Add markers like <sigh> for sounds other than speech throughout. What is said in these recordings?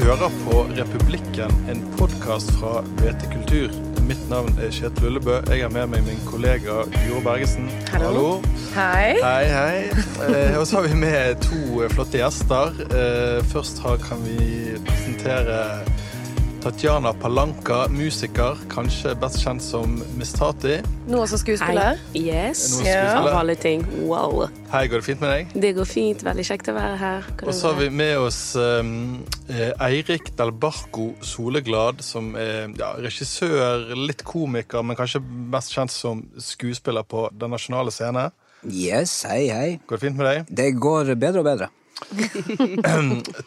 hører på Republikken, en podkast fra VT Kultur. Mitt navn er Kjetil Ullebø. Jeg har med meg min kollega Joro Bergesen. Hallo. Hei. Hei, hei. Eh, og så har vi med to flotte gjester. Eh, først har, kan vi presentere Tatjana Palanka, musiker, kanskje best kjent som Miss Tati. Nå også skuespiller. Hei. Yes. Nå Ja. skuespiller. Av alle ting. Wow. Hei, går det fint med deg? Det går fint. Veldig kjekt å være her. Og så har vi med oss um, Eirik Delbarco Soleglad, som er ja, regissør, litt komiker, men kanskje mest kjent som skuespiller på Den nasjonale scene. Yes, hei, hei. Går det fint med deg? Det går bedre og bedre.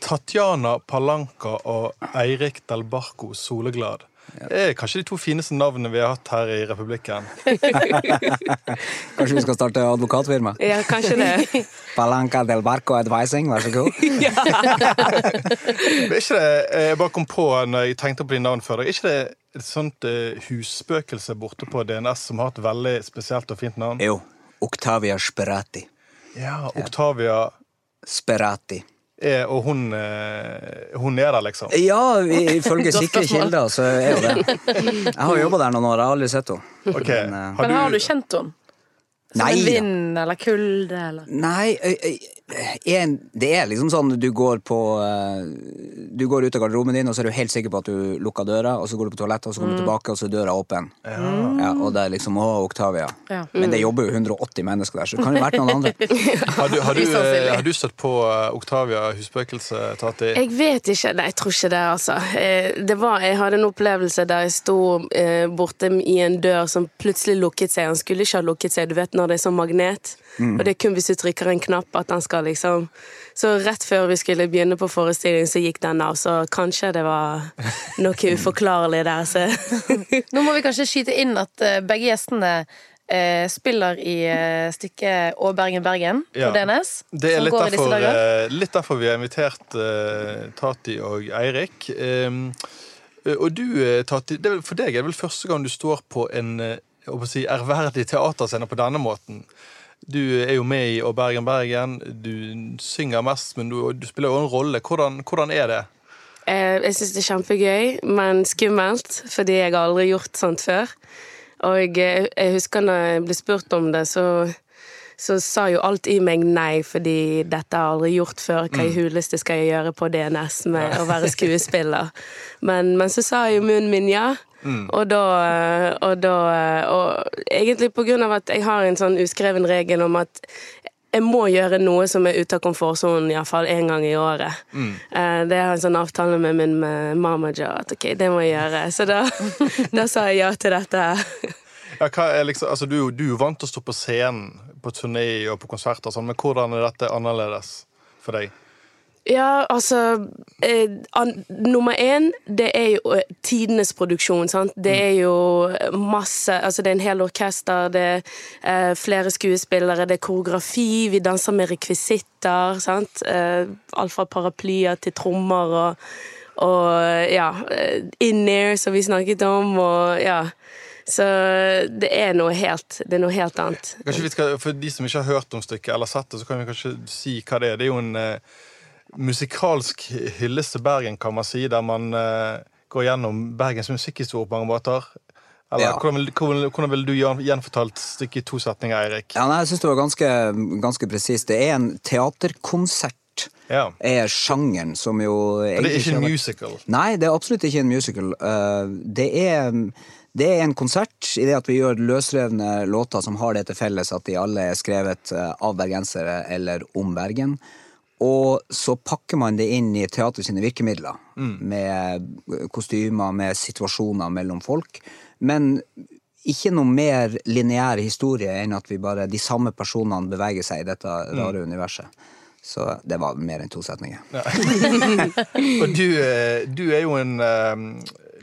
Tatjana Palanka og Eirik Delbarco Soleglad. Det er kanskje de to fineste navnene vi har hatt her i Republikken. <laughs> Kanskje vi skal starte advokatfirma? Ja, kanskje det. <laughs> Palanca del Barco Advising, vær så god. <laughs> ja. er ikke det, eh, Jeg bare kom på når jeg tenkte på de navn før. Er ikke det et sånt eh, husspøkelse borte på DNS som har et veldig spesielt og fint navn? Jo. Octavia Sperati. Ja, Octavia Sperati. er, og hun, eh, hun er der, liksom. Ja, ifølge <laughs> sikre kilder så er hun det. <laughs> Jeg har jobba der noen år, jeg har aldri sett henne. Okay. Men, eh, Men har du kjent henne? Som Nei en vind eller kulde eller Nei, øy, øy, en, det er liksom sånn du går på eh, Du går ut av garderoben din, og så er du helt sikker på at du lukker døra, og så går du på toalettet, og så kommer du tilbake, og så er døra åpen. Ja, og det er liksom Å, Octavia. Ja. Men det jobber jo 180 mennesker der, så det kan jo vært noen andre. <laughs> Har du, har du, eh, har du støtt på Oktavia Octavia husspøkelse, Tati? Jeg vet ikke. Nei, jeg tror ikke det, altså. Eh, Det var, jeg hadde en opplevelse der jeg sto eh, borte i en dør som plutselig lukket seg. Han skulle ikke ha lukket seg, du vet når det er sånn magnet. Og det er kun hvis du trykker en knapp at den skal liksom Så rett før vi skulle begynne på forestilling, så gikk den av. Så kanskje det var noe <laughs> uforklarlig der, så <laughs> Nå må vi kanskje skyte inn at eh, begge gjestene eh, spiller i eh, stykket Å Bergen Bergen på DNS. Det er litt derfor, eh, litt derfor vi har invitert eh, Tati og Eirik. Um, eh, og du, eh, Tati, det er for deg er det vel første gang du står på en eh, si, ærverdig teaterscene på denne måten. Du er jo med i Å Bergen Bergen. Du synger mest, men du, du spiller jo en rolle. Hvordan, hvordan er det? Eh, Jeg syns det er kjempegøy, men skummelt, fordi jeg har aldri gjort sånt før. Og jeg, jeg husker når jeg ble spurt om det, så, så sa jo alt i meg nei, fordi dette har jeg aldri gjort før. Hva i huleste skal jeg gjøre på DNS med å være skuespiller? Men, men så sa jo munnen min ja. Og da, og da Og egentlig av at jeg har en sånn uskreven regel om at jeg må gjøre noe som er ute av komfortsonen iallfall én gang i året. Mm. Det har en sånn avtale med min med at ok, det må jeg gjøre. Så da, <laughs> da sa jeg ja til dette. Ja, hva er liksom, altså, du, du er jo vant til å stå på scenen på turné og på konserter, sånn, men hvordan er dette annerledes for deg? Ja, altså eh, an, Nummer én, det er jo eh, tidenes produksjon, sant. Det er jo masse Altså, det er en hel orkester, det er eh, flere skuespillere, det er koreografi, vi danser med rekvisitter, sant. Eh, alt fra paraplyer til trommer og, og ja, eh, in-ear, som vi snakket om, og ja. Så det er noe helt, det er noe helt annet. Kanskje vi skal, For de som ikke har hørt om stykket eller sett det, så kan vi kanskje si hva det er. Det er jo en eh, musikalsk hyllest til Bergen, kan man si, der man eh, går gjennom Bergens musikkhistorie på mange måter. Eller, Ja. hvordan, vil, hvordan, hvordan vil du gjenfortalt stykket i to setninger, Eirik? Ja, jeg syns det var ganske, ganske presist. Det er en teaterkonsert. Ja. Er sjangeren som jo det er ikke en musical. Nei, det er absolutt ikke en musical. Eh, Det er, det er en konsert i det at vi gjør løsrevne låter som har det til felles at de alle er skrevet eh, av bergensere eller om Bergen. Og så pakker man det inn i teater sine virkemidler. Med kostymer, med situasjoner mellom folk. Men ikke noe mer lineær historie enn at vi bare, de samme personene beveger seg i dette rare universet. Så det var mer enn to setninger. <laughs> Og du, eh, du er jo en eh,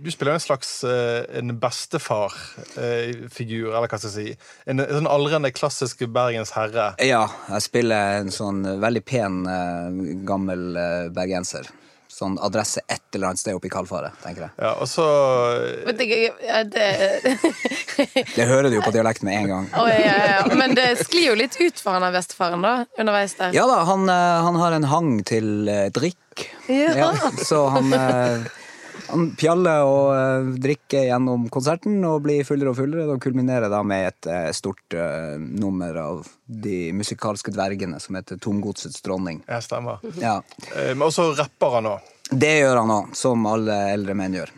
Du spiller en slags eh, en bestefar-figur, eller hva skal jeg si. En, en sånn aldrende klassisk Bergens herre. Ja, jeg spiller en sånn veldig pen, eh, gammel eh, bergenser. Sånn adresse et eller annet sted oppe i Kalfaret, tenker jeg. Ja, og så Vet du, ja, det, <laughs> Det hører du jo på dialekten med en gang. Oh, ja, ja, ja. Men det sklir jo litt ut for han av bestefaren, da, underveis der. Ja da, han, eh, han har en hang til eh, drikk. Ja. Så han, eh, han pjaller og eh, drikker gjennom konserten og blir fullere og fullere, og kulminerer da med et eh, stort eh, nummer av de musikalske dvergene som heter Tomgodsets dronning. Ja, stemmer. Ja, Men også rapper han òg. Det gjør han òg, som alle eldre menn gjør.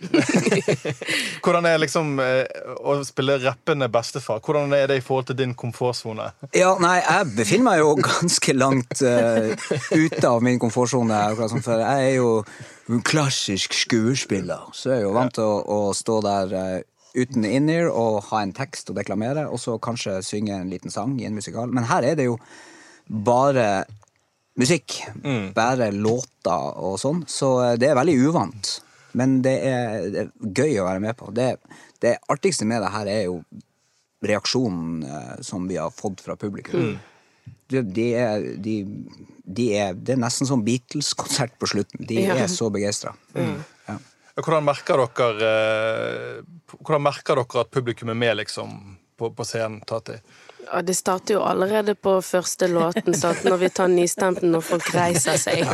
<laughs> Hvordan er liksom å spille rappende bestefar? Hvordan er det i forhold til din komfortsone? Ja, nei, jeg befinner meg jo <laughs> ganske langt uh, ute av min komfortsone. For. Jeg er jo klassisk skuespiller, så er jeg jo vant til å, å stå der eh, uten in-ear og ha en tekst å deklamere, og så kanskje synge en liten sang i en musikal. Men her er det jo bare musikk. Bare låter og sånn. Så eh, det er veldig uvant. Men det er, det er gøy å være med på. Det, det artigste med det her er jo reaksjonen eh, som vi har fått fra publikum. De, det, er, de, de er, det er nesten som Beatles-konsert på slutten. De Ja. er så begeistra. Ja. Hvordan merker dere eh, Hvordan merker dere at publikum er med liksom, på, på scenen? Tati? Ja, det starter jo allerede på første låten, sant? når vi tar nystemten og folk reiser seg.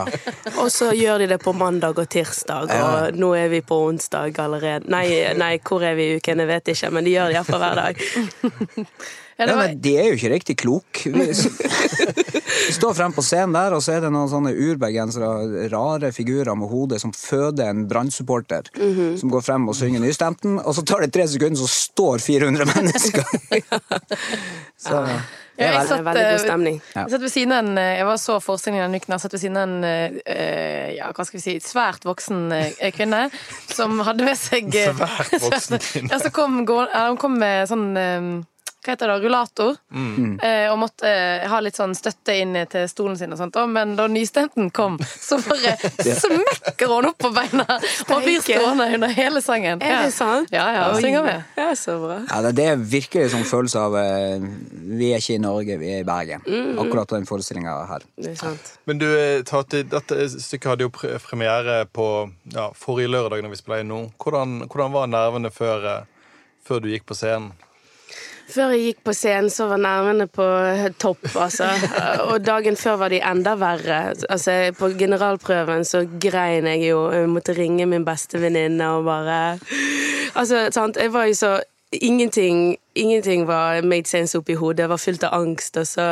Og så gjør de det på mandag og tirsdag, og nå er vi på onsdag allerede. Nei, nei hvor er vi i uken, jeg vet ikke, men de gjør det iallfall hver dag. <laughs> Ja, nei, men de er jo ikke riktig kloke. <laughs> Vi står frem på scenen der, og så er det noen sånne urbergensere, rare figurer med hode, som føder en brannsupporter, som går frem og synger nystemten, og så tar det tre sekunder, så står 400 <laughs> mennesker. Så Ja, jeg satt, veldig god eh, stemning. Jeg satt ved siden av en eh, Jeg var så forestillingen denne uken. Jeg satt ved siden av en eh, ja, hva skal vi si, svært voksen eh, kvinne som hadde med seg eh, Svært voksen kvinne. <laughs> Ja, så kom, hun kom med sånn eh, hva heter det, rullator, eh, og måtte eh, ha litt sånn støtte inn til stolen sin og sånt. Og, men da nystemten kom, så bare <laughs> smekker hun opp på beina og blir stående under hele sangen. Er det sant? Ja, ja, og synger med. Ja, så bra. Ja, det- det er virkelig sånn følelse av eh, Vi er ikke i Norge, vi er i Bergen. Akkurat den forestillinga her. Det er sant. Men du, eh, Tati, dette stykket hadde jo premiere på ja, forrige lørdag når vi spiller inn nå. Hvordan, hvordan var nervene før, eh, før du gikk på scenen? Før jeg gikk på scenen, så var nervene på topp, altså. Og dagen før var de enda verre. Altså, på generalprøven så grein jeg jo. Jeg måtte ringe min beste venninne og bare Altså, sant. Jeg var jo så Ingenting, ingenting var made sense oppi hodet. Jeg var fullt av angst. Og så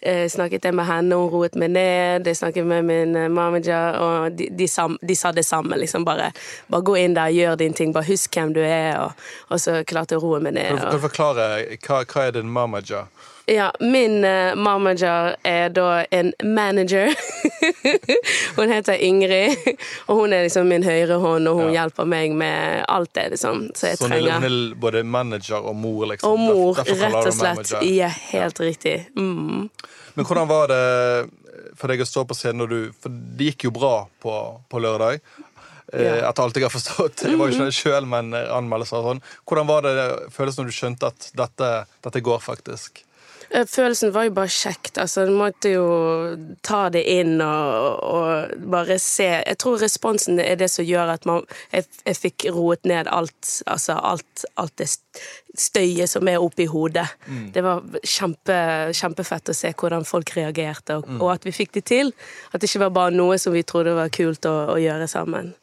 eh, snakket jeg med henne, og hun roet meg ned. Jeg snakket med min eh, manager, og de, de, sam, de sa det samme. Liksom bare, bare gå inn der, gjør din ting, bare husk hvem du er. Og, og så klarte jeg å roe meg ned. Kan du, forklare hva, hva er din mamager? Ja, min uh, manager er da en manager. <laughs> hun heter Ingrid, og hun er liksom min høyre hånd, og hun Ja. hjelper meg med alt det liksom, som jeg Så trenger. Så hun er både manager og mor, liksom. Og mor, rett og slett. Ja, helt riktig. Mm. Men hvordan var det for deg å stå på scenen når du For det gikk jo bra på, på lørdag. Eh, Ja. Etter alt jeg har forstått. Jeg var jo ikke det sjøl, men eh, anmeldelser og sånn. Hvordan var det det føles når du skjønte at dette, dette går, faktisk? Eh, Følelsen var jo bare kjekt. Altså, du måtte jo ta det inn og, og bare se Jeg tror responsen er det som gjør at man Jeg, jeg fikk roet ned alt, altså alt, alt det støyet som er oppi hodet. Det var kjempe, kjempefett å se hvordan folk reagerte, og, og at vi fikk det til. At det ikke var bare noe som vi trodde var kult å, å gjøre sammen.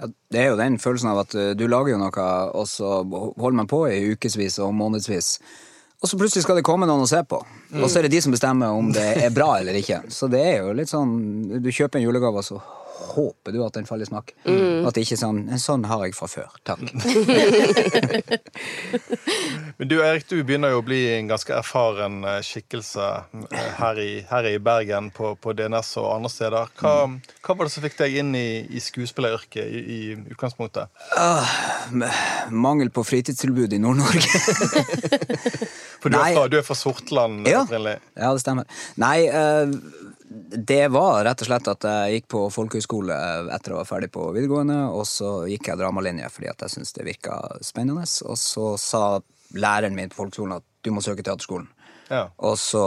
Ja, det er jo den følelsen av at uh, du lager jo noe, og så holder man på i ukevis og månedsvis. Og så plutselig skal det komme noen å se på. Og så er det de som bestemmer om det er bra eller ikke. Så det er jo litt sånn Du kjøper en julegave, og så håper du at den faller i smak. At det ikke er sånn sånn har jeg fra før. Takk. <laughs> Men du Erik, du begynner jo å bli en ganske erfaren eh, skikkelse eh, her i, her i Bergen, på, på DNS og andre steder. Hva, hva var det som fikk deg inn i, i skuespilleryrket i, i utgangspunktet? Mangel på fritidstilbud i Nord-Norge. <laughs> For du er fra, du er fra Sortland Ja. opprinnelig. Ja, det stemmer. Nei, eh, det var rett og slett at jeg gikk på folkehøyskole etter å være ferdig på videregående, og så gikk jeg dramalinje fordi at jeg syntes det virka spennende. Og så sa læreren min på folkeskolen at du må søke teaterskolen. Ja. Og så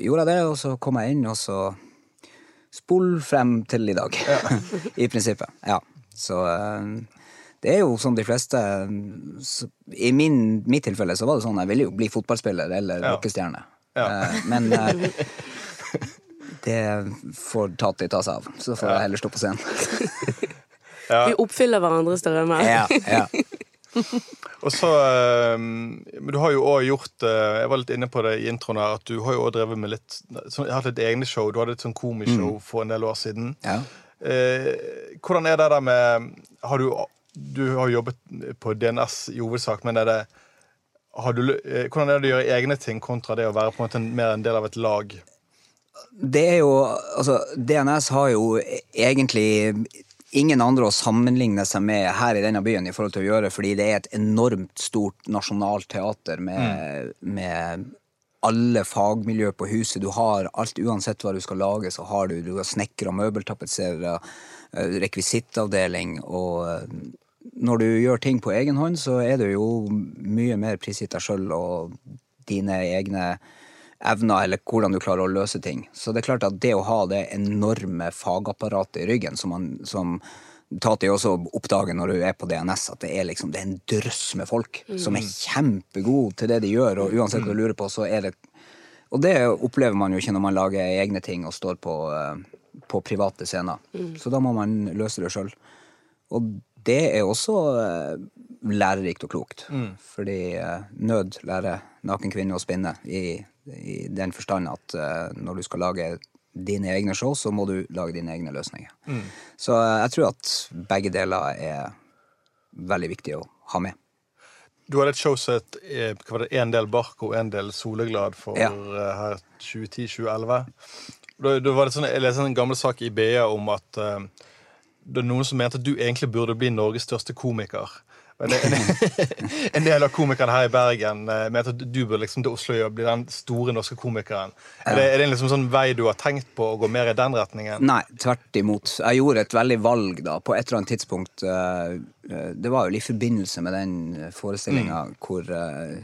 gjorde jeg det, og så kom jeg inn, og så spol frem til i dag. <laughs> I prinsippet. Ja. Så eh, det er jo som de fleste I min, mitt tilfelle så var det sånn jeg ville jo bli fotballspiller eller Ja. rockestjerne. Ja. Eh, Men eh, <laughs> det får Tati ta seg av. Så får jeg heller stå på scenen. Vi oppfyller hverandres drømmer. Ja, ja. Og så, eh, Men du har jo òg gjort eh, Jeg var litt inne på det i introen her, at du har jo også drevet med litt sånn, Jeg har hatt litt egne show. Du hadde et sånn komishow for en del år siden. ja. Eh, hvordan er det der med har du, du har jo jobbet på DNS i hovedsak, men er det har du, eh, Hvordan er det å gjøre egne ting kontra det å være på en måte mer en del av et lag? Det er jo Altså, DNS har jo egentlig ingen andre å sammenligne seg med her i denne byen i forhold til å gjøre, fordi det er et enormt stort nasjonalt teater med, med alle fagmiljø på huset. Du har alt, uansett hva du skal lage, så har du, du har snekkere, møbeltapetserere, eh, rekvisittavdeling, og eh, når du gjør ting på egen hånd, så er det jo mye mer prisgitt deg sjøl og dine egne evner, eller hvordan du klarer å løse ting. Så det er klart at det å ha det enorme fagapparatet i ryggen, som, man, som Tati også oppdager når du er på DNS, at det er, liksom, det er en drøss med folk som er kjempegode til det de gjør, og uansett hva du lurer på, så er det Og det opplever man jo ikke når man lager egne ting og står på, eh, på private scener. Så da må man løse det sjøl. Og det er også eh, lærerikt og klokt. Fordi eh, nød lærer naken kvinne å spinne, i, i den forstand at uh, når du skal lage dine egne show, så må du lage dine egne løsninger. Så eh, jeg tror at begge deler er veldig viktig å ha med. Du hadde et show som het eh, hva en del Barco, en del Soleglad for Ja. her 2010-2011. Da, da var det sånn, jeg leste en gammel sak i BA om at uh, det er noen som mente at du egentlig burde bli Norges største komiker. Men En, <laughs> en del av komikerne her i Bergen eh, mente at du burde liksom til Oslo og bli den store norske komikeren. Er det, er det en liksom sånn vei du har tenkt på å gå mer i den retningen? Nei, tvert imot. Jeg gjorde et veldig valg da, på et eller annet tidspunkt. eh, eh, Det var jo i forbindelse med den forestillinga hvor eh,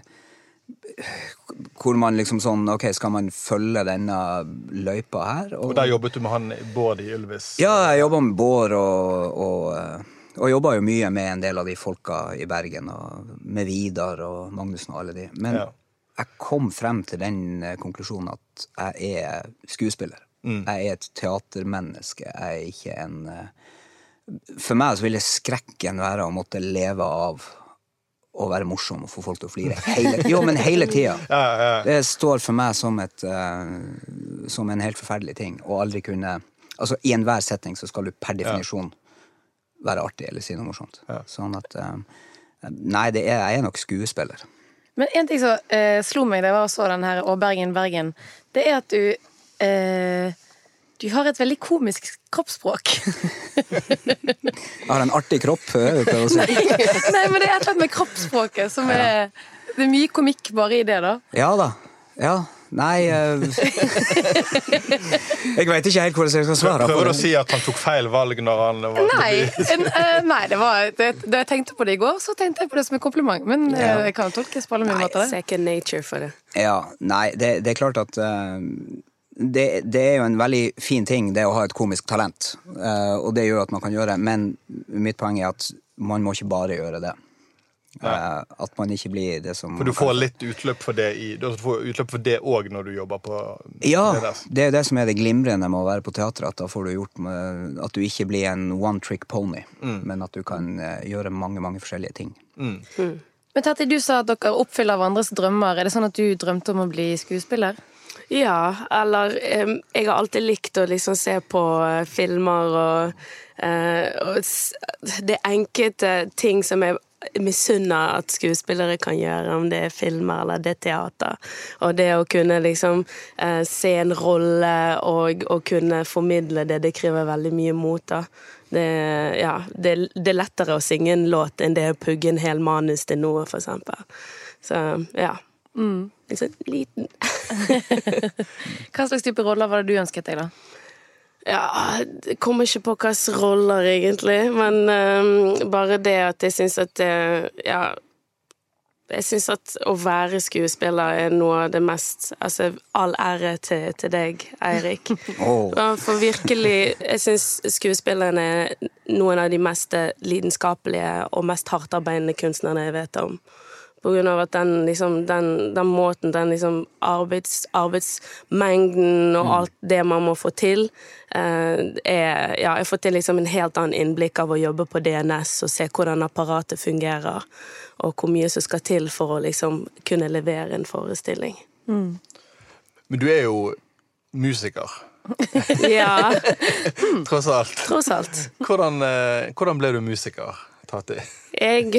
hvor man liksom sånn Ok, skal man følge denne løypa her? Og der jobbet du med han Bård i Ylvis. Ja, jeg jobba med Bård og, og, og jobba jo mye med en del av de folka i Bergen, og med Vidar og Magnussen og alle de. Men Ja. jeg kom frem til den eh, konklusjonen at jeg er skuespiller. Jeg er et teatermenneske. Jeg er ikke en eh, For meg så ville skrekken være å måtte leve av å være morsom og få folk til å flire. Hele, jo, men hele tida. <laughs> Ja, ja, ja. Det står for meg som, et, eh, som en helt forferdelig ting. Å aldri kunne Altså, i enhver setting så skal du per definisjon være artig eller si noe morsomt. Sånn at eh, Nei, det er, jeg er nok skuespiller. Men en ting som eh, slo meg da jeg var så den her Å Bergen, Bergen, det er at du eh, Du har et veldig komisk kroppsspråk. Jeg <laughs> har en artig kropp, hører du hva jeg sier. Nei, men det er et eller annet med kroppsspråket som er Det er mye komikk bare i det, da. Ja da. Ja. Nei uh... <laughs> Jeg veit ikke helt hvordan jeg skal svare på Prøver du å si at han tok feil valg når han var Nei, en, uh, nei det var, det, da jeg tenkte på det i går, så tenkte jeg på det som en kompliment. Men eh, Ja. det kan tolkes på alle mulige måter. det. Second nature for det. Ja, nei, det, det er klart at uh, det, det er jo en veldig fin ting, det å ha et komisk talent. Eh, og det gjør at man kan gjøre, men mitt poeng er at man må ikke bare gjøre det. Eh, at man ikke blir det som For du får litt utløp for det i, du får utløp for det òg når du jobber på Ja, det det er det som er det glimrende med å være på teatret. At da får du gjort med, at du ikke blir en one trick pony, men at du kan eh, gjøre mange, mange forskjellige ting. Men Tati, du sa at dere oppfyller hverandres drømmer. Er det sånn at du drømte om å bli skuespiller? Ja, eller Jeg har alltid likt å liksom se på eh, filmer og, eh, og s- Det er enkelte ting som jeg misunner at skuespillere kan gjøre, om det er filmer eller det er teater. Og det å kunne liksom eh, se en rolle og, og kunne formidle det, det krever veldig mye mot, da. Det, ja, det, det er lettere å synge en låt enn det å pugge en hel manus til noe, for eksempel. Så ja. Liksom liten <laughs> Hva slags type roller var det du ønsket deg, da? Ja, det kommer ikke på hvilke roller, egentlig. Men um, bare det at jeg syns at det Ja. Jeg syns at å være skuespiller er noe av det mest Altså, all ære til, til deg, Eirik. <laughs> Oh. For virkelig Jeg syns skuespillerne er noen av de mest lidenskapelige og mest hardtarbeidende kunstnerne jeg vet om. Av at den, liksom, den, den måten, den liksom arbeids, arbeidsmengden og alt det man må få til, eh, er Ja, jeg har fått til liksom en helt annen innblikk av å jobbe på DNS og se hvordan apparatet fungerer, og hvor mye som skal til for å liksom kunne levere en forestilling. Men du er jo musiker, Ja, <laughs> tross alt. tross alt. Hvordan, eh, hvordan ble du musiker, Tati? Jeg,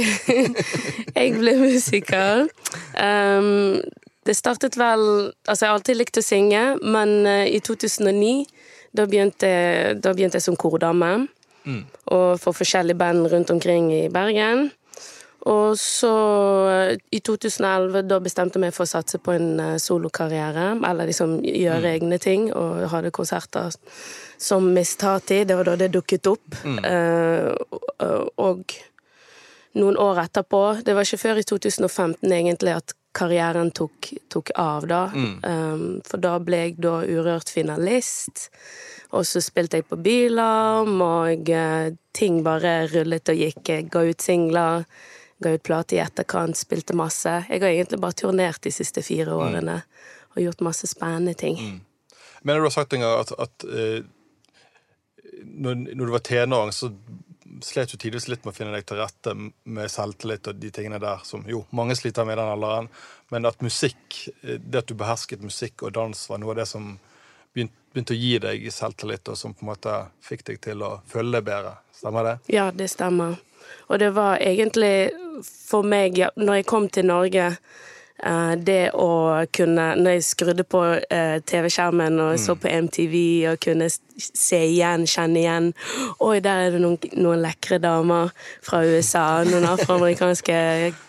<laughs> jeg ble musiker. Um, det startet vel Altså, jeg har alltid likt å synge, men uh, i 2009 da begynte, da begynte jeg som kordame. Og for forskjellige band rundt omkring i Bergen. Og så, eh, i 2011, da bestemte jeg meg for å satse på en eh, solokarriere. Eller liksom gjøre egne ting, og hadde konserter som Miss Tati. Det var da det dukket opp. Eh, og- noen år etterpå. Det var ikke før i 2015 egentlig at karrieren tok, tok av, da. Um, for da ble jeg da Urørt finalist. Og så spilte jeg på Bylarm, og eh, ting bare rullet og gikk. Jeg ga ut singler, ga ut plate i etterkant, spilte masse. Jeg har egentlig bare turnert de siste fire årene og gjort masse spennende ting. Mener du har sagt en gang at, at eh, når, når du var tenåring, så slet du tidvis litt med å finne deg til rette med selvtillit og de tingene der som jo mange sliter med i den alderen, men at musikk, eh, det at du behersket musikk og dans, var noe av det som begynte, begynte å gi deg selvtillit, og som på en måte fikk deg til å føle deg bedre. Stemmer det? Ja, det stemmer. Og det var egentlig for meg, ja, når jeg kom til Norge eh, det å kunne Når jeg skrudde på eh, TV-skjermen og så på MTV og kunne se igjen, kjenne igjen Oi, der er det noen, noen lekre damer fra USA. Noen afroamerikanske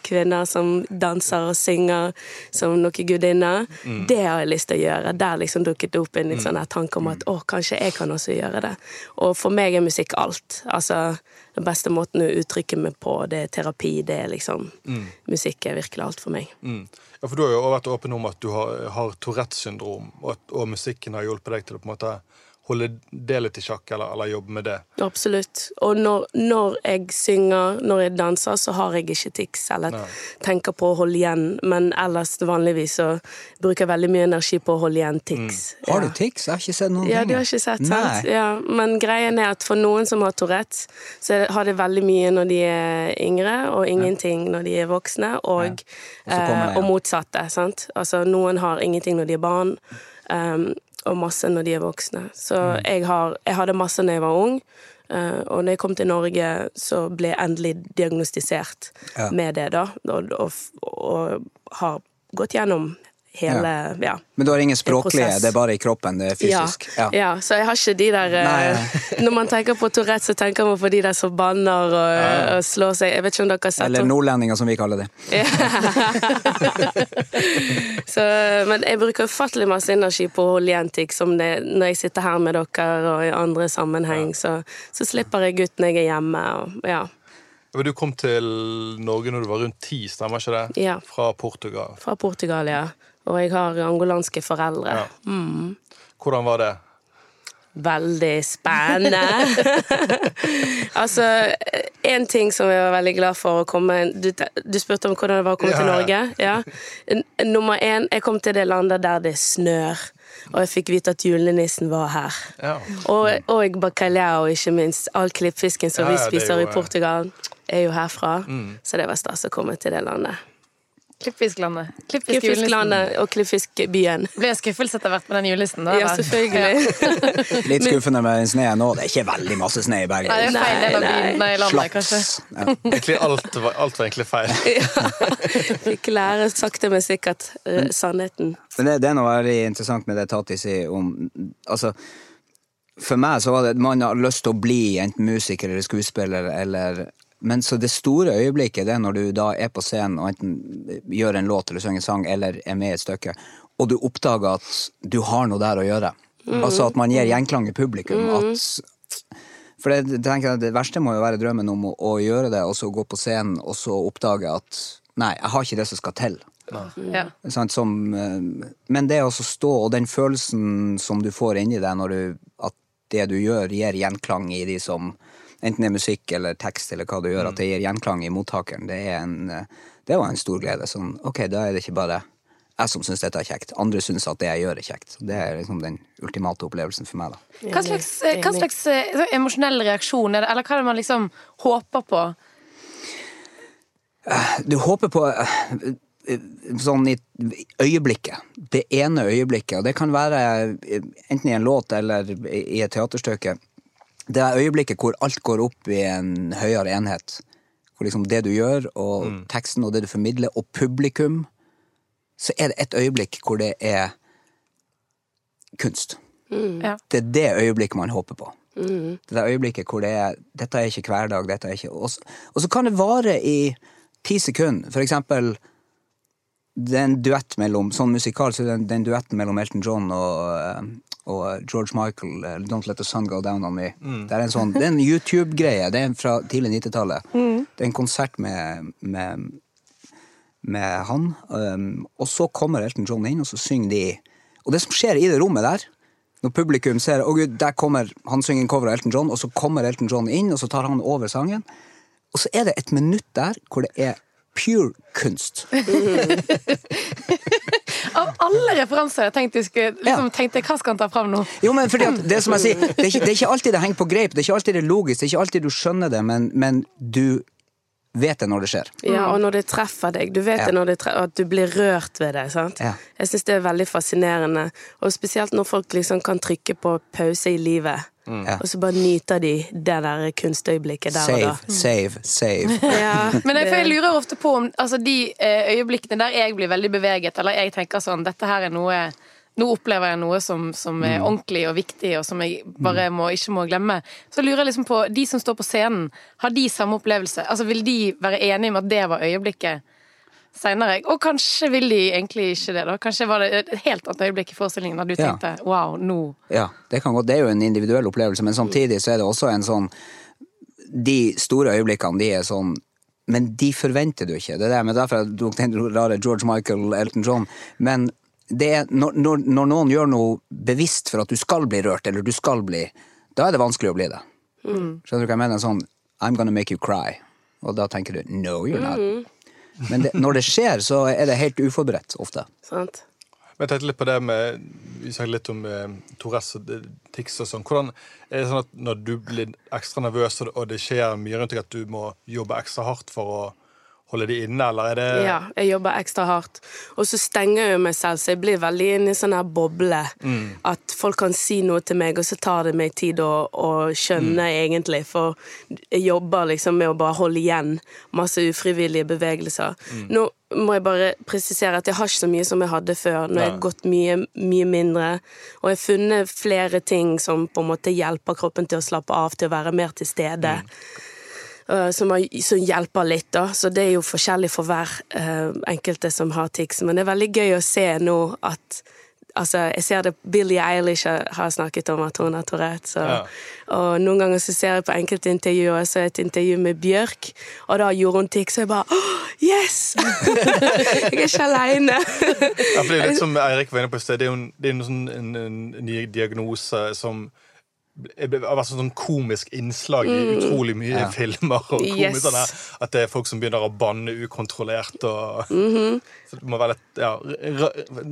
kvinner som danser og synger som noen gudinner. Det har jeg lyst til å gjøre. Der liksom dukket det opp en litt sånn her tanke om at å, kanskje jeg kan også gjøre det. Og for meg er musikk alt. Altså, den beste måten å uttrykke meg på, det er terapi. Det er liksom Musikk er virkelig alt for meg. Mm. Ja, for Du har jo vært åpen om at du har, har Tourettes syndrom, og, at, og musikken har hjulpet deg til å på en måte holde det litt i sjakk, eller, eller jobbe med det. Absolutt. Og når, når jeg synger, når jeg danser, så har jeg ikke tics eller tenker på å holde igjen. Men ellers vanligvis så bruker jeg veldig mye energi på å holde igjen tics. Har du Ja. tics? Jeg har ikke sett noen Ja, ting. du har ikke sett, sant? Nei. Ja, men greien er at for noen som har Tourettes, så har de veldig mye når de er yngre, og ingenting når de er voksne, og, kommer eh, og motsatte. Sant? Altså, noen har ingenting når de er barn, um, og masse når de er voksne. Så Mm. jeg, har, jeg hadde masse da jeg var ung, eh, og når jeg kom til Norge, så ble jeg endelig diagnostisert Ja. med det, da, og, og, og har gått gjennom hele Ja. Men du har ingen språklige, prosess. det er bare i kroppen, det er fysisk? Ja, ja. så jeg har ikke de der eh, <laughs> Når man tenker på Tourette, så tenker man på de der som banner og, og slår seg. Jeg vet ikke om dere har sett Eller nordlendinger, som vi kaller det. <laughs> så, Men jeg bruker ufattelig masse energi på å holde igjen ting som det når jeg sitter her med dere og i andre sammenheng, så, så slipper jeg ut når jeg er hjemme. Og, Ja, Du kom til Norge når du var rundt ti, stemmer ikke det? Ja. Fra Portugal. fra Portugal, ja. Og jeg har angolanske foreldre. Ja. Hvordan var det? Veldig spennende. <laughs> altså, en ting som jeg var veldig glad for å komme Du, du spurte om hvordan det var å komme Ja, til. Norge. Ja. Nummer én, jeg kom til det landet der det snør. Og jeg fikk vite at julenissen var her. Ja. Og, og bacalhau, ikke minst. All klippfisken som vi er spiser i Portugal, er jo herfra. Mm. Så det var stas å komme til det landet. Klippfisklandet. Klippfisklandet og klippfiskbyen. Ble skuffelse etter hvert med den julenissen? da, Ja, selvfølgelig. <laughs> Litt skuffende med den sneen nå. Det er ikke veldig masse snø i Bergen. Nei, det er feil del av Nei, byen, nei, landet, Slaps. kanskje. Ja. Egentlig alt var, alt var egentlig feil. <laughs> Fikk lære sakte, men sikkert eh, sannheten. Men det, det er noe veldig interessant med det Tati sier om Altså, for meg så var det at Man har lyst til å bli enten musiker eller skuespiller eller Men så det store øyeblikket det er når du da er på scenen og enten gjør en låt eller synger en sang eller er med i et stykke, og du oppdager at du har noe der å gjøre. Altså at man gir gjenklang i publikum. At for det, jeg, det verste må jo være drømmen om å, å gjøre det, og så gå på scenen og så oppdage at nei, jeg har ikke det som skal til. Ja. Sånn, som, eh, men det å stå, og den følelsen som du får inni deg når du, at det du gjør, gir gjenklang i de som enten det er musikk eller tekst eller hva du gjør, at det gir gjenklang i mottakeren, det, er en, eh, det var en stor glede. Sånn, ok, da er det ikke bare jeg som syns dette er kjekt. Andre syns at det jeg gjør, er kjekt. Det er liksom den ultimate opplevelsen for meg, da. Hva slags, hva slags eh, sånn emosjonell reaksjon er det, eller hva er det man liksom håper på? Du håper på eh, eh, sånn i øyeblikket. Det ene øyeblikket. Og det kan være eh, enten i en låt eller i et teaterstykke. Det er øyeblikket hvor alt går opp i en høyere enhet. Hvor liksom det du gjør, og teksten og det du formidler, og publikum Så er det et øyeblikk hvor det er kunst. Ja. Det er det øyeblikket man håper på. Det der øyeblikket hvor det er Dette er ikke hverdag, dette er ikke og så kan det vare i ti sekunder. For eksempel det er en duett mellom Sånn musikal så er en- duett duetten mellom Elton John og, eh, og George Michael, eh, 'Don't Let The Sun Go Down On Me'. Det er en sånn, det er en YouTube-greie. Det er fra tidlig 90-tallet. Det er en konsert med, med, med han. Um, og så kommer Elton John inn, og så synger de Og det som skjer i det rommet der, når publikum ser Å gud, der kommer Han synger en cover av Elton John, og så kommer Elton John inn, og så tar han over sangen. Og så er det et minutt der hvor det er pure kunst. <laughs> Av alle referanser jeg tenkte, jeg liksom, Ja. tenkte hva skal han ta fram nå? Jo, men fordi at det som jeg sier, det er, ikke, det er ikke alltid det henger på greip, det er ikke alltid det er logisk, det er ikke alltid du skjønner det, men, men du vet det når det skjer. Ja, og når det treffer deg. Du vet Ja. det når det treffer, at du blir rørt ved det. sant? Ja. Jeg syns det er veldig fascinerende. Og spesielt når folk liksom kan trykke på pause i livet, Ja. og så bare nyter de det der kunstøyeblikket der og da. Save, save, save. <laughs> Ja, Men jeg, for jeg lurer ofte på om altså, de eh, øyeblikkene der jeg blir veldig beveget, eller jeg tenker sånn Dette her er noe Nå opplever jeg noe som, som er ordentlig og viktig, og som jeg bare må, ikke må glemme. Så lurer jeg liksom på De som står på scenen, har de samme opplevelse? Altså Vil de være enige med at det var øyeblikket seinere? Og kanskje vil de egentlig ikke det, da? Kanskje var det et helt annet øyeblikk i forestillingen da du Ja. tenkte wow, nå Ja, det kan gå. Det er jo en individuell opplevelse, men samtidig så er det også en sånn De store øyeblikkene, de er sånn men de forventer du ikke. Det er det, men derfor jeg tok den rare George Michael, Elton John. Men det er når, når, når noen gjør noe bevisst for at du skal bli rørt, eller du skal bli, da er det vanskelig å bli det. Skjønner du hva jeg mener? Sånn I'm gonna make you cry. Og da tenker du no, you're not. Men det, når det skjer, så er det helt uforberedt ofte. sant? Men jeg tenkte litt på det med Vi snakket litt om eh, Tourettes og eh, tics og sånn. Hvordan er det sånn at når du blir ekstra nervøs, og det skjer mye rundt deg, at du må jobbe ekstra hardt for å holde de inne, eller er det Ja, jeg jobber ekstra hardt. Og så stenger jeg meg selv, så jeg blir veldig inne i sånn her boble. At folk kan si noe til meg, og så tar det meg tid å, å skjønne egentlig. For jeg jobber liksom med å bare holde igjen masse ufrivillige bevegelser. Nå må jeg bare presisere at jeg har ikke så mye som jeg hadde før. Nå har jeg gått mye, mye mindre. Og jeg har funnet flere ting som på en måte hjelper kroppen til å slappe av, til å være mer til stede. Uh, som, har, som hjelper litt, da. Så det er jo forskjellig for hver uh, enkelte som har tics. Men det er veldig gøy å se nå at Altså, jeg ser det Billie Eilish har snakket om at hun har Tourette. Så, Ja. Og noen ganger så ser jeg på enkelte intervjuer, så et intervju med Bjørk, og da gjorde hun tics, og jeg bare oh, Yes! <laughs> jeg er ikke aleine. Ja, for det er litt <laughs> som Eirik var inne på i sted. Det er jo en, det er en, sånn, en, en ny diagnose som vært sånn komisk innslag i utrolig mye filmer. og Mm. Yes. sånn her, At det er folk som begynner å banne ukontrollert. Og, Mhm. så det må være litt, ja,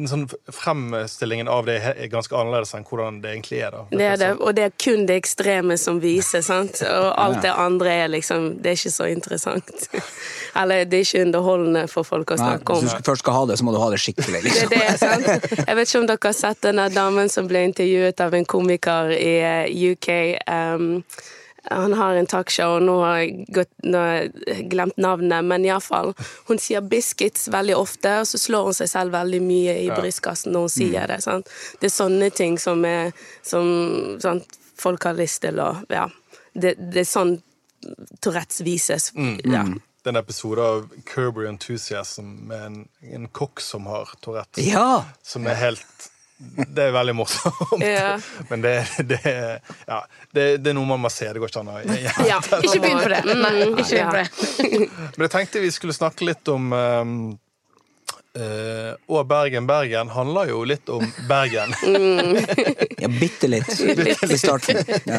sånn Fremstillingen av det er ganske annerledes enn hvordan det egentlig er. da. Det er det, og det er kun det ekstreme som viser, sant? <laughs> Og alt det andre er liksom Det er ikke så interessant. <laughs> Eller det er ikke underholdende for folk å snakke snakke hvis om. du først skal ha det, så må du ha det skikkelig. <laughs> Det Liksom. er det, sant? Jeg vet ikke om dere har sett den damen som ble intervjuet av en komiker i eh, UK. Um, han har en talkshow, nå har jeg, gått, nå har jeg glemt navnet, men iallfall. Hun sier 'biscuits' veldig ofte, og så slår hun seg selv veldig mye i brystkassen når hun sier det. Sant? Det er sånne ting som, er, som sant, folk har lyst til å Ja. Det, det er sånn Tourettes vises. Ja. Det er en episode av Your Enthusiasm med en, en kokk som har Tourettes. Ja! Som er helt Det er veldig morsomt. Ja. <laughs> Men det, det, ja, det, det er noe man må se. Det går ikke an å <laughs> Ja, Ikke begynn på det. <laughs> Nei, ikke begynn på det. Men jeg tenkte vi skulle snakke litt om um, eh, og Bergen Bergen handler jo litt om Bergen. <laughs> Ja, <laughs> bitte litt i starten. Ja.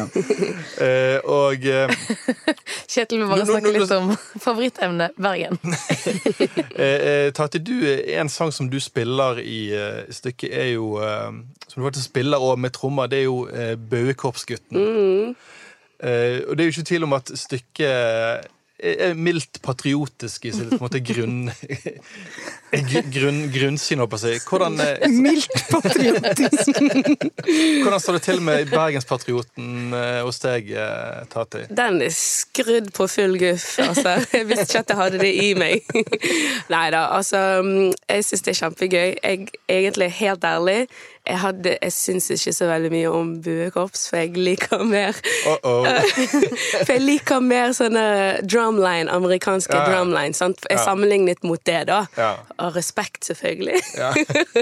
Uh, og uh, <laughs> Kjetil vil bare Nå- snakke nå- litt om favorittemnet Bergen. eh, eh, Tati, du, en sang som du spiller i stykket, er jo Som du faktisk spiller òg med trommer, det er jo uh, Bauekorpsgutten. Eh, og det er jo ikke tvil om at stykket er er mildt patriotisk i sitt på en måte, grunn, grunn, grunnsyn, håper jeg å si. Hvordan, eh, <laughs> Mildt patriotisk! hvordan står det til med Bergenspatrioten eh, hos deg, eh, Tati? Den er skrudd på full guff, altså. Jeg visste ikke at jeg hadde det i meg. <laughs> Nei da, altså. mm, Jeg syns det er kjempegøy. Jeg, egentlig, helt ærlig, jeg, hadde, jeg syns ikke så veldig mye om buekorps, for jeg liker mer Uh -oh. <laughs> For jeg liker mer sånne drumline, amerikanske Ja, ja. drumline. Sant? Jeg Ja. sammenlignet mot det, da. Ja. Og respekt, selvfølgelig. Ja.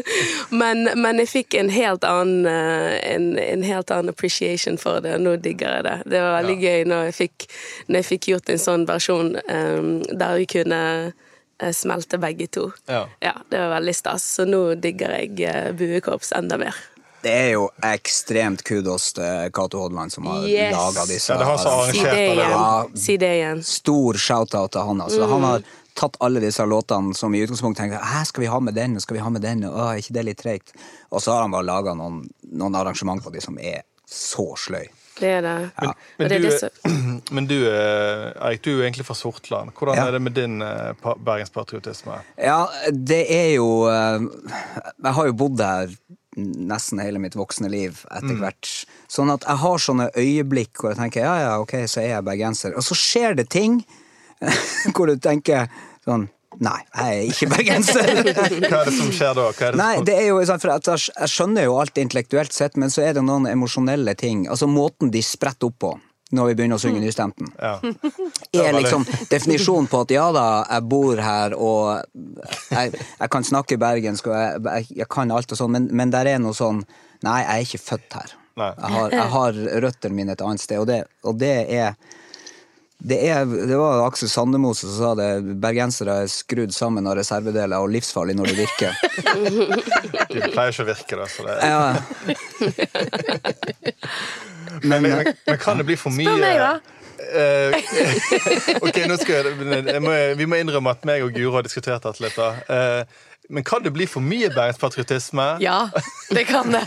<laughs> men, men jeg fikk en helt annen eh, en, en helt annen appreciation for det. Nå digger jeg det. Det var veldig gøy når jeg fikk, når jeg fikk gjort en sånn versjon um, der vi kunne eh, smelte begge to. Ja. Det var veldig stas. Så nå digger jeg uh, buekorps enda mer. Det er jo ekstremt kudos til Cato Hodland som har Yes. laga disse. Ja, det har Si arrangert det det. igjen. Ja. Si det igjen. Stor shout-out til han. Altså. Han har tatt alle disse låtene som i utgangspunktet tenkte Hæ, skal vi ha med den, skal vi ha med den, Åh, er ikke det litt treigt? Og så har han bare laga noen, noen arrangement på de som er så sløy. Det er det. Men, men, det er du, det som <clears throat> men du, eh, Erik, du er jo egentlig fra Sortland. Hvordan Ja. er det med din eh, pa- bergenspatriotisme? Ja, det er jo eh, Jeg har jo bodd her nesten hele mitt voksne liv etter hvert. Sånn at jeg har sånne øyeblikk hvor jeg tenker ja, ja, ok, så er jeg bergenser. Og så skjer det ting <laughs> hvor du tenker sånn Nei, jeg er ikke bergenser. <laughs> Hva er det som skjer da? Det Nei, det er jo jeg, jeg skjønner jo alt intellektuelt sett, men så er det noen emosjonelle ting. Altså måten de spretter opp på når vi begynner å synge Nystemten, ja. er liksom definisjonen på at ja da, jeg bor her og jeg, jeg kan snakke bergensk og jeg, jeg, jeg kan alt og sånn, men, men der er noe sånn Nei, jeg er ikke født her. Jeg har, jeg har røttene mine et annet sted, og det, og det er det, er, det var Aksel Sandemo som sa det. Bergensere er skrudd sammen av reservedeler og livsfarlig når <laughs> det virker. De pleier ikke å virke, da. Så det, Ja, <laughs> men, men, men kan det bli for mye Spør meg, da. Eh, <laughs> ok, nå skal jeg, jeg må, Vi må innrømme at meg og Guro har diskutert dette litt. da. Eh, men kan det bli for mye bergenspatriotisme? Ja, det kan det.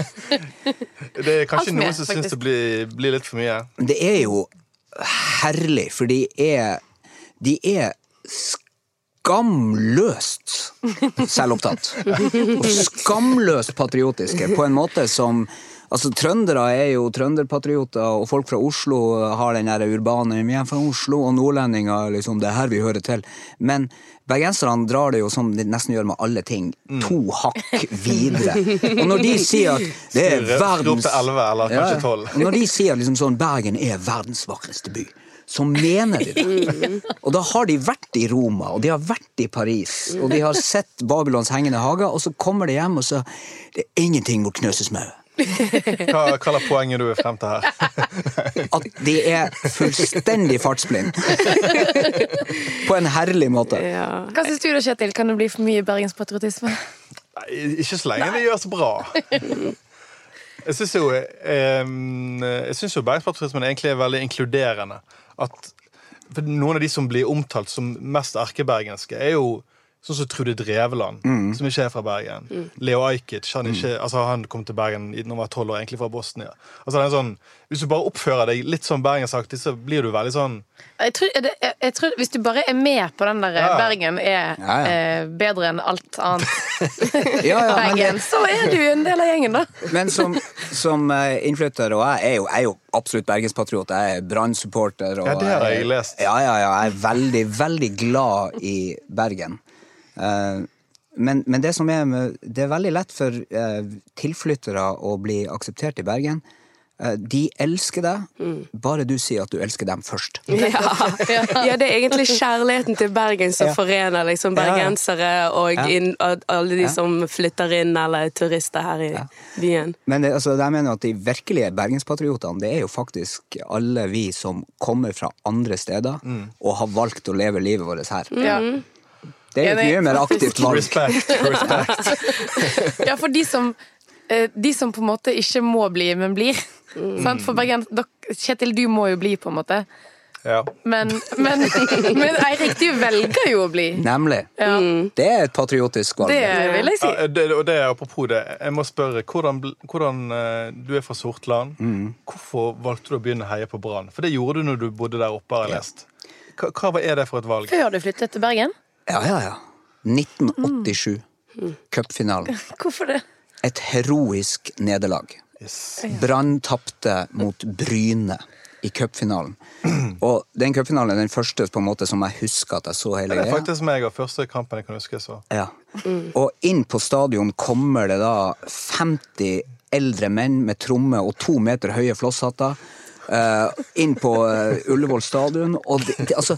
Det er kanskje med, noen som syns det blir, blir litt for mye. det er jo herlig, for de er De er skamløst selvopptatt. Og skamløst patriotiske, på en måte som Altså, Trøndere er jo trønderpatrioter, og folk fra Oslo har den der urbane Vi er fra Oslo, og nordlendinger liksom, det er her vi hører til. Men bergenserne drar det jo som de nesten gjør med alle ting, to hakk videre. Og når de sier at det er verdens 11 eller kanskje 12. og når de sier liksom sånn Bergen er verdens vakreste by, så mener de det. Og da har de vært i Roma, og de har vært i Paris, og de har sett Babylons hengende hager, og så kommer de hjem, og så Det er ingenting mot Knøsesmau. Hva, hva er poenget du er frem til her? <laughs> At de er fullstendig fartsblind. <laughs> På en herlig måte. Ja. Hva syns du da, Kjetil? Kan det bli for mye bergenspatriotisme? Nei, ikke så lenge det gjøres bra. Jeg syns jo, jo bergenspatriotismen egentlig er veldig inkluderende. At for Noen av de som blir omtalt som mest erkebergenske, er jo sånn som Trude Drevland, som ikke er fra Bergen. Leo Ajkic. Han, ikke, altså, han kom til Bergen da han var tolv år, egentlig fra Bosnia. Altså, det er sånn, hvis du bare oppfører deg litt som bergensaktig, så blir du veldig sånn Jeg tror, jeg, jeg, tror Hvis du bare er med på den der Ja. Bergen er Ja, ja. eh, bedre enn alt annet <laughs> Ja, ja, men, Bergen, så er du en del av gjengen, da. <laughs> men som, som eh, innflytter, og jeg er jo, jeg er jo absolutt bergenspatriot, jeg er Brann-supporter. og Ja, det har jeg lest. Ja, ja, ja, jeg er veldig, veldig glad i Bergen. Eh, men, men det som er med, det er veldig lett for eh, tilflyttere å bli akseptert i Bergen. Eh, de elsker deg, bare du sier at du elsker dem først. <laughs> Ja. ja, det er egentlig <laughs> kjærligheten til Bergen som Ja. forener liksom Ja, ja. bergensere og Ja. inn, alle de Ja. som flytter inn, eller er turister her i byen. Men det, altså, jeg mener at de virkelige bergenspatriotene, det er jo faktisk alle vi som kommer fra andre steder og har valgt å leve livet vårt her. Ja. Det Det er jo et mye mer aktivt valg. Respect. respect. <laughs> Ja, for de som, eh, de som på en måte ikke må bli, men blir. Sant? For Bergen, Kjetil, du må jo bli, på en måte. Ja. Men, men, <laughs> men Eirik, du velger jo å bli. Nemlig. Ja. Det er et patriotisk valg. Det vil jeg si. Ja, det, og det er apropos det, jeg må spørre, hvordan, hvordan eh, Du er fra Sortland. Hvorfor valgte du å begynne å heie på Brann? For det gjorde du når du bodde der oppe, har jeg lest. Hva, hva er det for et valg? Før du flyttet til Bergen? Ja, ja, ja. 1987. Cupfinalen. <laughs> Hvorfor det? Et heroisk nederlag. Yes. Brann tapte mot Bryne i cupfinalen. Og den cupfinalen er den første på en måte som jeg husker at jeg så hele Det er faktisk meg og første kampen jeg kan huske. så. Ja. Og inn på stadion kommer det da 50 eldre menn med tromme og to meter høye flosshatter. Uh, inn på uh, Ullevål stadion. Og de, de, altså,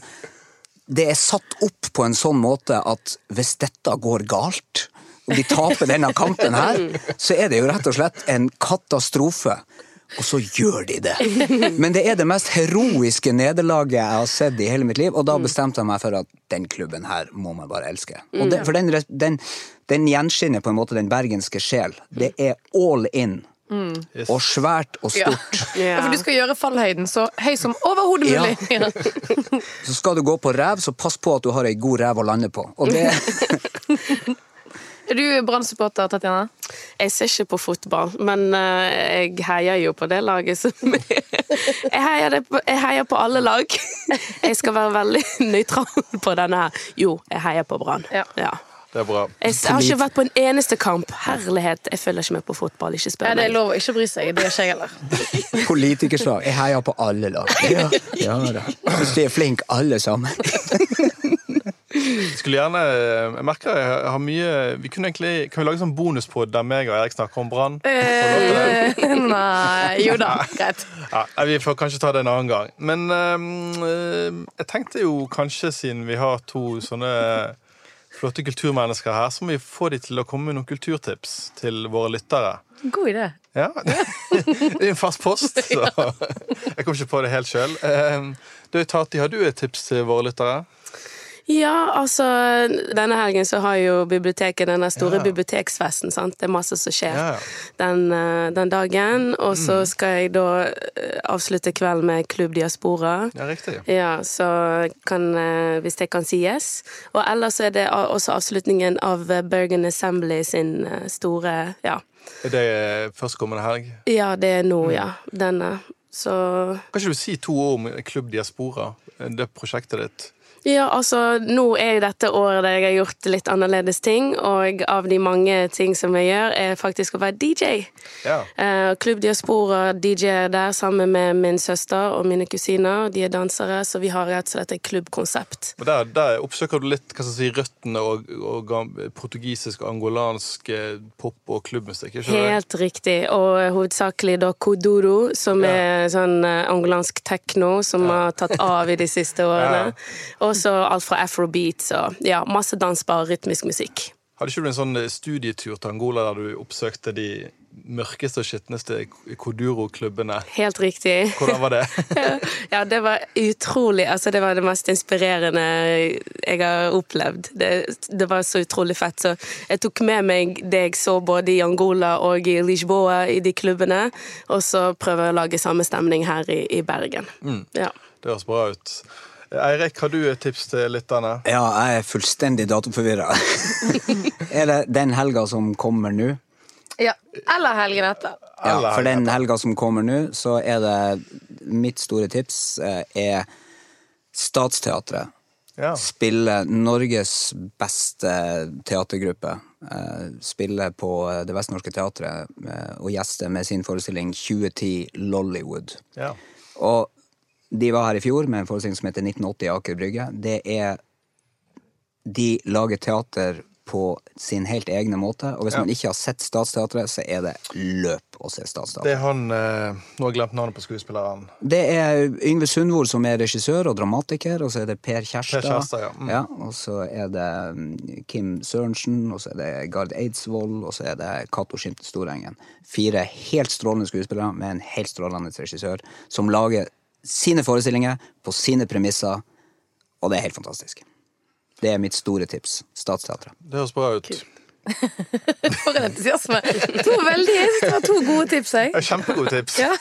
det er satt opp på en sånn måte at hvis dette går galt, og de taper denne kampen her, så er det jo rett og slett en katastrofe. Og så gjør de det. Men det er det mest heroiske nederlaget jeg har sett i hele mitt liv, og da bestemte jeg meg for at den klubben her må man bare elske. Det, for den, den, den gjenskinner på en måte den bergenske sjel. Det er all in. Yes. Og svært og stort. <laughs> Ja, for du skal gjøre fallhøyden så høy som overhodet mulig. <laughs> Ja. Så skal du gå på rev, så pass på at du har ei god rev å lande på. Og det, <laughs> Er du Brann-supporter, Tatjana? Jeg ser ikke på fotball, men eh, jeg heier jo på det laget som jeg, heier det på, jeg heier på alle lag. Jeg skal være veldig nøytral på denne her. Jo, jeg heier på Brann. Ja. Ja. Det er bra. Jeg har ikke vært på en eneste kamp. Herlighet, jeg følger ikke med på fotball. Ikke spør Ja, det er lov å ikke bry seg. Det gjør ikke jeg heller. <laughs> Politikersvar. Jeg heier på alle lag. Ja, ja da. Hvis de er flinke, alle sammen. Jeg <laughs> skulle gjerne, jeg merker jeg har mye vi kunne egentlig, Kan vi lage sånn bonuspod der meg og Erik snakker om Brann? Eh, <laughs> nei Jo da, greit. Ja, vi får kanskje ta det en annen gang. Men øh, jeg tenkte jo kanskje, siden vi har to sånne flotte kulturmennesker her, så må vi få de til å komme med noen kulturtips til våre lyttere. God idé. Ja, <laughs> Det er en fast post, så <laughs> jeg kom ikke på det helt sjøl. Du, Tati, har du et tips til våre lyttere? Ja, altså Denne helgen så har jo biblioteket denne store Ja. biblioteksfesten. sant? Det er masse som skjer Ja. Den, eh, den dagen. Og så skal jeg da eh, avslutte kvelden med Klubb Diaspora. Ja, riktig. Ja, så kan, eh, hvis det kan sies. Og ellers er det også avslutningen av Bergen Assembly sin store Ja, Er det førstkommende helg? ja det er nå, ja. Denne. Så Kan ikke du si to ord om Klubb Diaspora, det prosjektet ditt? Ja, altså, nå er jo dette året der jeg har gjort litt annerledes ting, og av de mange ting som jeg gjør, er faktisk å være DJ. Ja. Uh, Klubb Diaspora DJ-er der sammen med min søster og mine kusiner. De er dansere, så vi har rett og slett et klubbkonsept. Og der, der oppsøker du litt hva skal si, røttene og, og portugisisk og angolansk eh, pop- og klubbmusikk. ikke? Helt riktig, og hovedsakelig da Kodoro, som Ja. er sånn eh, angolansk tekno som har tatt av i de siste årene. <laughs> Og så alt fra afrobeat og ja, masse dansbar rytmisk musikk. Hadde ikke du en sånn eh, studietur til Angola der du oppsøkte de mørkeste og skitneste Koduro-klubbene? Helt riktig. Hvordan var det? <laughs> Ja, det var utrolig Altså, det var det mest inspirerende jeg har opplevd. Det, det var så utrolig fett. Så jeg tok med meg det jeg så både i Angola og i Lisboa i de klubbene, og så prøver jeg å lage samme stemning her i, i Bergen. Ja. Det høres bra ut. Eirik, har du et tips til lytterne? Ja, jeg er fullstendig datoforvirra. <laughs> er det den helga som kommer nå? Ja. Eller helgen etter. Ja, for den helga. som kommer nå, så er det Mitt store tips eh, er Statsteatret. Ja. Spille Norges beste teatergruppe. Eh, Spille på eh, Det Vestnorske Teatret og gjeste med sin forestilling 2010 Lollywood. ja. Og de var her i fjor med en forestilling som heter 1980 Aker Brygge. Det er De lager teater på sin helt egne måte, og hvis Ja. man ikke har sett Statsteatret, så er det løp å se Statsteatret. Det er han eh, Nå har jeg glemt navnet på skuespilleren. Det er Yngve Sundvold som er regissør og dramatiker, og så er det Per Kjærstad. Per Kjærstad, ja. Mm. og så er det mm, Kim Sørensen, og så er det Gard Eidsvoll, og så er det Cato Skimte Storengen. Fire helt strålende skuespillere med en helt strålende regissør som lager sine forestillinger på sine premisser, og det er helt fantastisk. Det er mitt store tips. Statsteatret. Det høres bra ut. <laughs> For en entusiasme. To veldig, det var to gode tips, jeg. Ja, Kjempegode tips. Ja,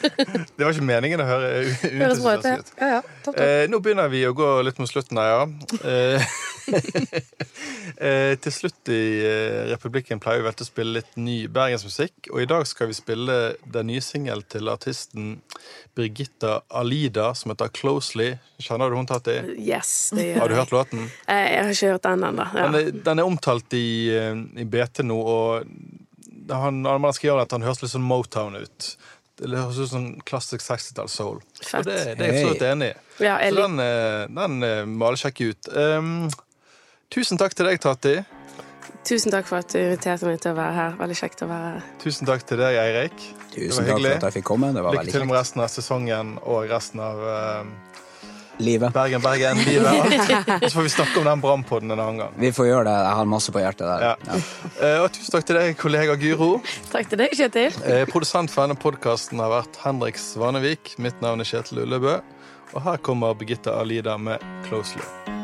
<laughs> Det var ikke meningen å høre uentusiastisk ut. Ja, ja. Topp, topp. Eh, nå begynner vi å gå litt mot slutten her, ja. Eh, <laughs> <laughs> eh, til slutt i eh, Republikken pleier vi vel til å spille litt ny bergensmusikk. Og i dag skal vi spille den nye singelen til artisten Birgitta Alida, som heter 'Closely'. Kjenner du hun, Tati? Yes, det gjør jeg. Har du hørt låten? Eh, Jeg har ikke hørt den ennå. Ja. Den, er, den er omtalt i, i BT nå, og han, man skriver at han høres litt sånn Motown ut. Det høres ut som klassisk 60-talls soul. Fett. Og det, det er jeg absolutt enig i. Ja, jeg Så den, den må alle sjekke ut. Um, tusen takk til deg, Tati. Tusen takk for at du inviterte meg til å være her. Veldig kjekt å være her. Tusen takk til deg, Eirik. Tusen takk for at jeg fikk komme. Det var Lykke veldig til med resten av sesongen og resten av uh, Livet. Bergen, Bergen, livet. Og <laughs> Så får vi snakke om den brannpodden en annen gang. Vi får gjøre det. Jeg har masse på hjertet der. Ja. <laughs> Eh, og tusen takk til deg, kollega Guro. Takk til deg, Kjetil. Uh, produsent for denne podkasten har vært Henrik Svanevik. Mitt navn er Kjetil Ullebø. Og her kommer Birgitta Alida med 'Closely'.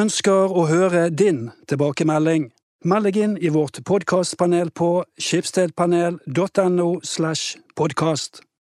Ønsker å høre din tilbakemelding. Meld deg inn i vårt podkastpanel på skipsstedpanel.no slash podkast.